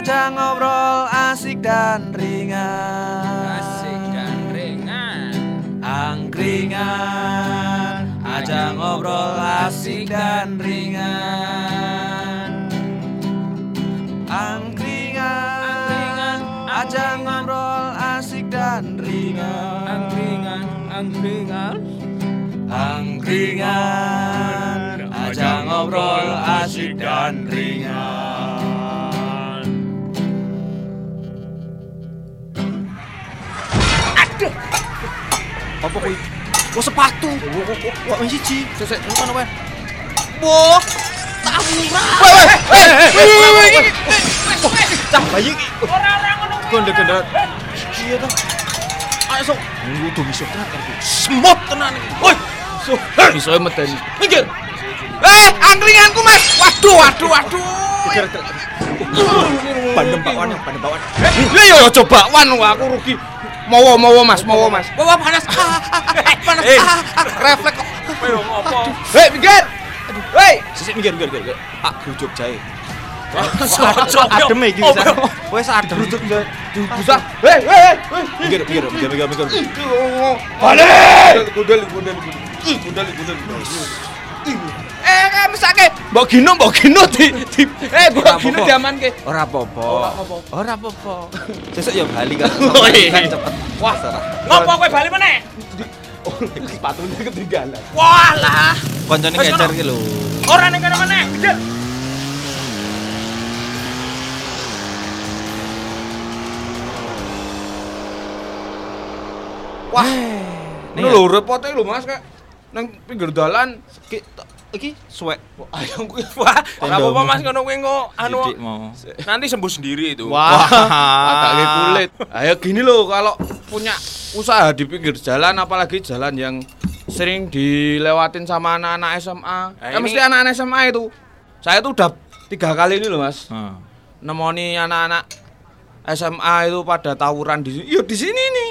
Ajang ngobrol asik dan ringan Asik dan ringan. Angkringan Ajang ngobrol asik dan ringan Angkringan Ajang ngobrol asik dan ringan Angkringan, angkringan. Angkringan Ajang ngobrol asik dan ringan Apa kuwi? Oh sepatu. Wah, wis siji. Sesek ngono wae. Wah, tawuran. Cah bayi iki. Orang-orang ngono. Iya ta. Ayo sok. Kudu miso tenan iki. Semot tenan iki. Woi. So, Bisa medeni minggir. Eh, angkringanku mas Waduh, waduh, waduh Kejar, kejar. Bandem bakwan, bandem bakwan. Ya ya coba wan aku rugi. Mowo mowo Mas, mowo Mas. Wah, panas. Ah, ah, ah, panas. Eh, Ah, ah. refleks kok. Ayo ngopo? Hei, minggir. Hei. Sisik minggir, minggir, minggir. Ah, grujuk. Cocok. Adem iki Oh, bisa. Wes adem. Grujuk jahe. Bisa. Hei, hei, hei. Minggir, minggir, minggir, minggir, minggir. Balik. Gundel, gundel, gundel. Gundel, gundel. Eh, eh, mesake. Mbok gino, mbok gino di, di eh, mbok gino diamanke. Ora apa-apa. Ora apa-apa. Sesuk ya bali kan. Oh, iya. Kan cepet. Wah, Ngopo kowe bali meneh? sepatunya ketinggalan. Wah lah. Koncone ono. ki lho. Ora ning kene meneh. Wah, ini ya. lho repote lho Mas kayak nang pinggir dalan. Iki suwek. Ayo kuwi. Wah, ora apa-apa Mas ngono kuwi kok anu mau. nanti sembuh sendiri itu. Wah, agak kulit. Ayo gini loh kalau punya usaha di pinggir jalan apalagi jalan yang sering dilewatin sama anak-anak SMA. Nah, Eh, ini- mesti anak-anak SMA itu. Saya tuh udah tiga kali ini loh mas. Heeh. Nemoni anak-anak SMA itu pada tawuran di sini. Yo di sini nih.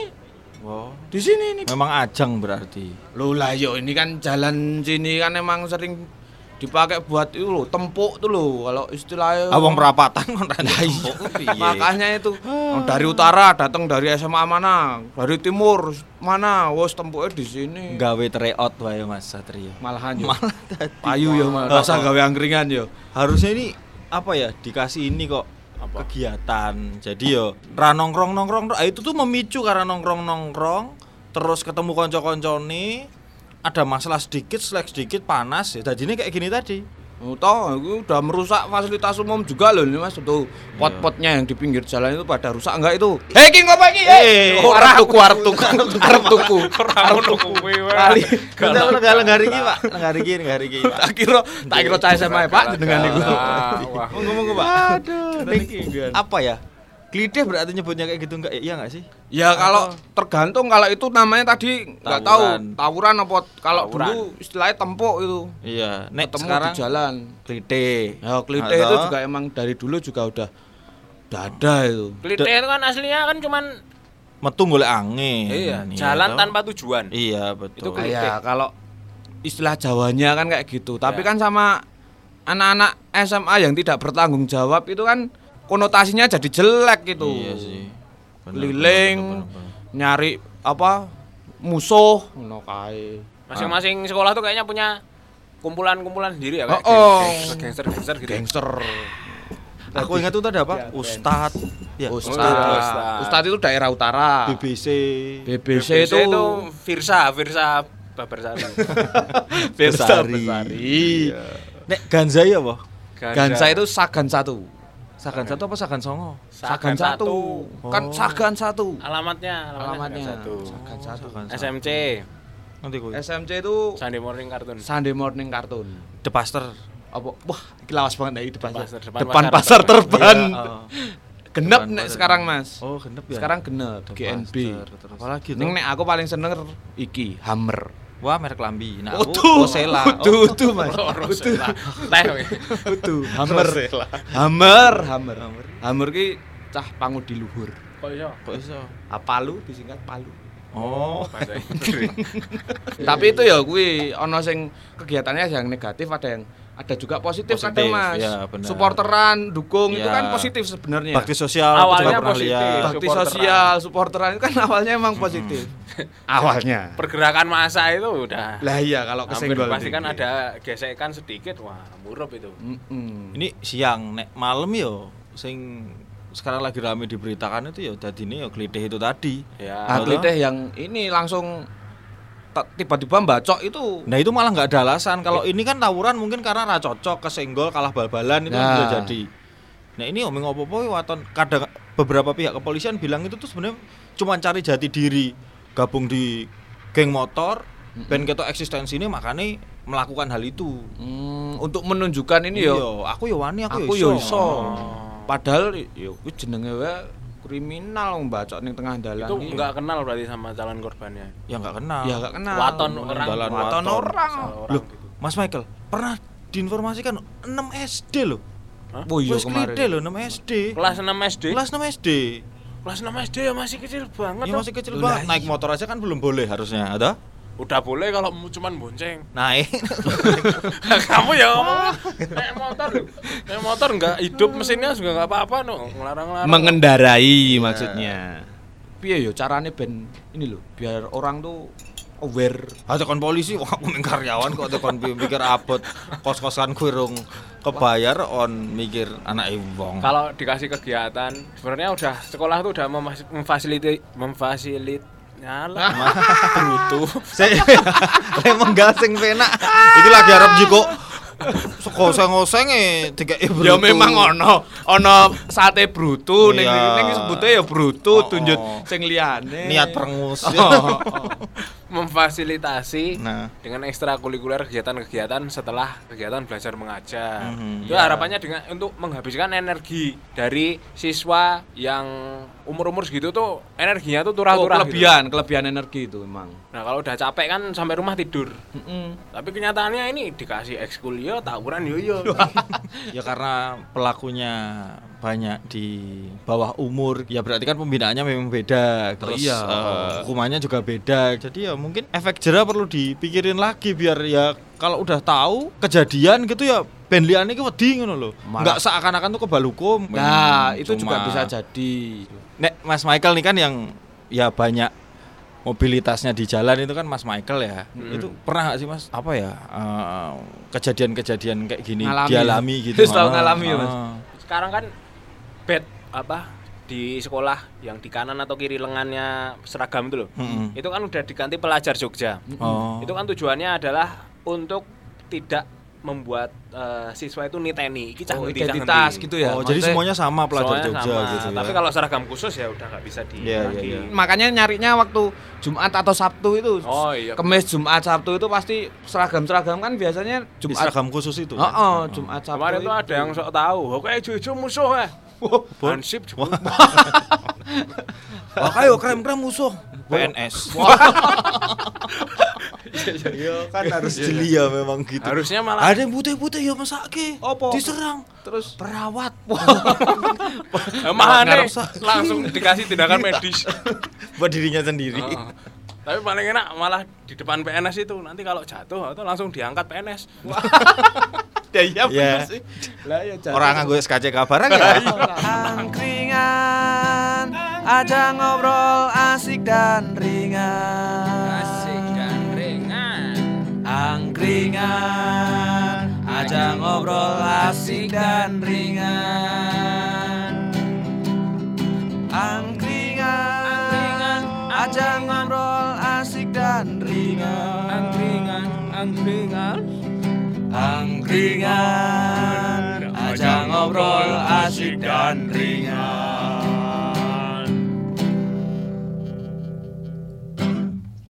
Wow. Di sini nih. Memang ajang berarti. Loh lah yo ini kan jalan sini kan emang sering dipakai buat itu loh tempuk tuh loh kalau istilahnya Abang perapatan Lah tembok piye? Makanya itu dari utara datang dari SMA mana, dari timur mana, wos tempuknya di sini. gawe tryout wae Mas Satrio. Malahan yo. Malah. Payu yo malah. Oh, Rasa oh. gawe angkringan yo. Harusnya ini apa ya dikasih ini kok kegiatan. Jadi yo ra nongkrong nongkrong ah, itu tuh memicu karena nongkrong nongkrong terus ketemu konco-koncone ada masalah sedikit, selek sedikit panas ya. Tadinya kayak gini tadi. Oh, toh itu udah merusak fasilitas umum juga loh ini Mas. Tuh pot-potnya yang di pinggir jalan itu pada rusak enggak itu? Hei, King apa iki? Eh, Oh, arep tuku, arep tuku, arep tuku. Kuwi wae. Kali. Kita lengar lengar iki, Pak. Lengar iki, lengar iki, Pak. Tak kira, tak kira cah SMA Pak dengan niku. Wah. Ngomong-ngomong, Pak. Aduh, apa ya? Glideh berarti nyebutnya kayak gitu enggak? Iya enggak sih? Ya kalau tergantung kalau itu namanya tadi nggak tahu Tawuran. apa kalau Tawuran. dulu istilahnya tempuk itu Iya, nek ketemu sekarang di jalan. glideh. Ya klite Atau- itu juga emang dari dulu juga udah udah ada itu. Klite itu kan aslinya kan cuman metu golek angin. iya, Iya, jalan tanpa tujuan. Iya, betul. Itu. Kayak kalau istilah Jawanya kan kayak gitu. Tapi Ya. kan sama anak-anak SMA yang tidak bertanggung jawab itu kan konotasinya jadi jelek gitu. Iya sih. Bener, Keliling bener, bener, bener. nyari apa musuh ngono kae. Masing-masing sekolah tuh kayaknya punya kumpulan-kumpulan sendiri ya kayak Oh, oh. gangster-gangster gitu. Gangster. Aku ingat tuh tadi apa? Ustad. Ya, Ustad. Ustad. Ustad itu daerah utara. BBC. BBC, BBC itu itu Firsa, Firsa Babarsari. Firsa. Besari. Nek Ganzai apa? Gansa itu Sagan satu. Sagan satu apa Sagan Songo? Sagan satu. Kan Oh. Sagan satu. Alamatnya, alamatnya, Alamatnya. satu. Sagan satu. Sagan satu. SMC, Nanti kuwi. SMC itu Sunday Morning Cartoon. Sunday Morning Cartoon. The Pastor. Apa? Wah, iki lawas banget nih depan. Pasar, Depan, depan pasar, pasar terban. Iya, oh. Genep nek sekarang, Mas. Oh, genep ya. Sekarang genep The GNB. Apalagi Ning tuh? nek aku paling seneng iki Hammer. Wah, merek lambi. Nah, Utuh. aku Osela. Utuh, utuh, Mas. Oh, Rosella. Teh. Utuh, Hammer. Hammer, Hammer. Hammer ki cah pangudi luhur. Kok iso? Kok iso? Apalu disingkat Palu. Oh. Tapi itu ya kuwi ana sing kegiatannya yang negatif ada yang ada juga positif, Positif, kadang mas ya, benar. supporteran dukung itu Ya. kan positif sebenarnya bakti sosial Awalnya aku juga pernah positif. lihat. bakti supporteran. sosial supporteran itu kan awalnya emang positif awalnya Pergerakan masa itu udah lah iya kalau kesenggol pasti kan ada gesekan sedikit wah murup itu. Mm-mm. ini siang nek malam yo sing sekarang lagi rame diberitakan itu ya tadi ini ya itu tadi Ya. teh yang ini langsung tiba-tiba bacok itu. Nah itu malah nggak ada alasan. Kalau ini kan tawuran mungkin karena ra cocok kesenggol kalah bal-balan itu Nah. bisa jadi. Nah ini omong opo-opo waton kadang beberapa pihak kepolisian bilang itu tuh sebenarnya cuma cari jati diri gabung di geng motor ben ketok eksistensi ini makanya melakukan hal itu. Hmm, untuk menunjukkan ini yo. Iya, aku yo wani aku, aku yo iso. iso. Padahal yo jenenge wae kriminal mbacok ning tengah dalan Itu nggak kenal berarti sama calon korbannya. ya nggak kenal ya gak kenal Waton orang. Dalan waton waton. orang orang Loh, gitu. Mas Michael pernah diinformasikan 6 SD loh oh iya kemarin loh 6 SD Kelas 6 SD. kelas 6 SD Kelas 6 SD ya masih kecil banget. ya masih kecil banget iya. naik motor aja kan belum boleh harusnya ada Udah boleh kalau cuman bonceng. naik Kamu ya ngomong naik motor. Naik motor nggak hidup mesinnya juga nggak apa-apa no. Ngelarang-larang. mengendarai maksudnya piye yo carane ben ini loh biar orang tuh aware ada kon polisi wah aku karyawan kok tekon mikir abot kos-kosan kurung kebayar on mikir anak wong Kalau dikasih kegiatan, sebenarnya udah sekolah tuh udah memas- memfasiliti memfasilit Nyala, brutu. saya emang gasing penak. Iki lagi arep jiko sekoseng-oseng e tiga ya memang ono. Ono sate brutu. Ning Iya. ning sebutnya ya brutu Oh, tunjut oh. sing liyane. Niat perengus. Oh, memfasilitasi nah. dengan ekstrakurikuler kegiatan-kegiatan setelah kegiatan belajar mengajar. Mhm, Itu iya. harapannya dengan untuk menghabiskan energi dari siswa yang umur-umur segitu tuh energinya tuh Oh, turah-turah gitu. kelebihan kelebihan energi itu emang Nah, kalau udah capek kan sampai rumah tidur. Mm-mm. Tapi kenyataannya ini dikasih ekskul yo, tawuran yo yo. ya karena pelakunya banyak di bawah umur ya berarti kan pembinaannya memang beda terus iya. eh, hukumannya juga beda jadi ya mungkin efek jerah perlu dipikirin lagi biar ya kalau udah tahu kejadian gitu ya ben liyane ki wedi ngono lho Malah- nggak seakan-akan tuh kebal hukum nah Hmm, itu juga cuma- bisa jadi Nek Mas Michael nih kan yang ya banyak mobilitasnya di jalan itu kan Mas Michael ya. Hmm. Itu pernah gak sih Mas apa ya eh, kejadian-kejadian kayak gini Ngalami. dialami gitu. Terus tahu Ah, ngalami ya, Mas? ah. Sekarang kan bed apa di sekolah yang di kanan atau kiri lengannya seragam itu loh. Mm-mm. Itu kan udah diganti pelajar Jogja. Oh. Itu kan tujuannya adalah untuk tidak membuat eh, siswa itu niteni iki cah oh, identitas gitu ya Oh, jadi Maksudnya- semuanya sama pelajar Semuanya Jogja sama. gitu ya. Tapi kalau seragam khusus ya udah nggak bisa di iya, lagi. iya. makanya nyarinya waktu Jumat atau Sabtu itu Oh, iya. Kemis Jumat Sabtu itu pasti seragam-seragam kan biasanya di Jumat seragam khusus itu. Oh, kan? oh, Jumat Sabtu Kemarin tuh ada yang sok tahu, oke ijo-ijo musuh ya. Hansip. Wah, kayo krem-krem musuh PNS. Iya kan harus jeli ya memang gitu. Harusnya malah Ada yang putih-putih ya masake. Apa? Diserang. terus Perawat. Mahane langsung dikasih tindakan medis. Buat dirinya sendiri. Tapi paling enak malah di depan PNS itu nanti kalau jatuh atau langsung diangkat PNS. ya iya Ya. bener sih lah ya jatuh. Orang nganggo SKCK barang ya. Angkringan Ajang ngobrol asik dan ringan Angkringan Ajang ngobrol asik dan ringan. Angkringan Ajang ngobrol asik dan ringan. Angkringan, angkringan. Angkringan Ajang ngobrol asik dan ringan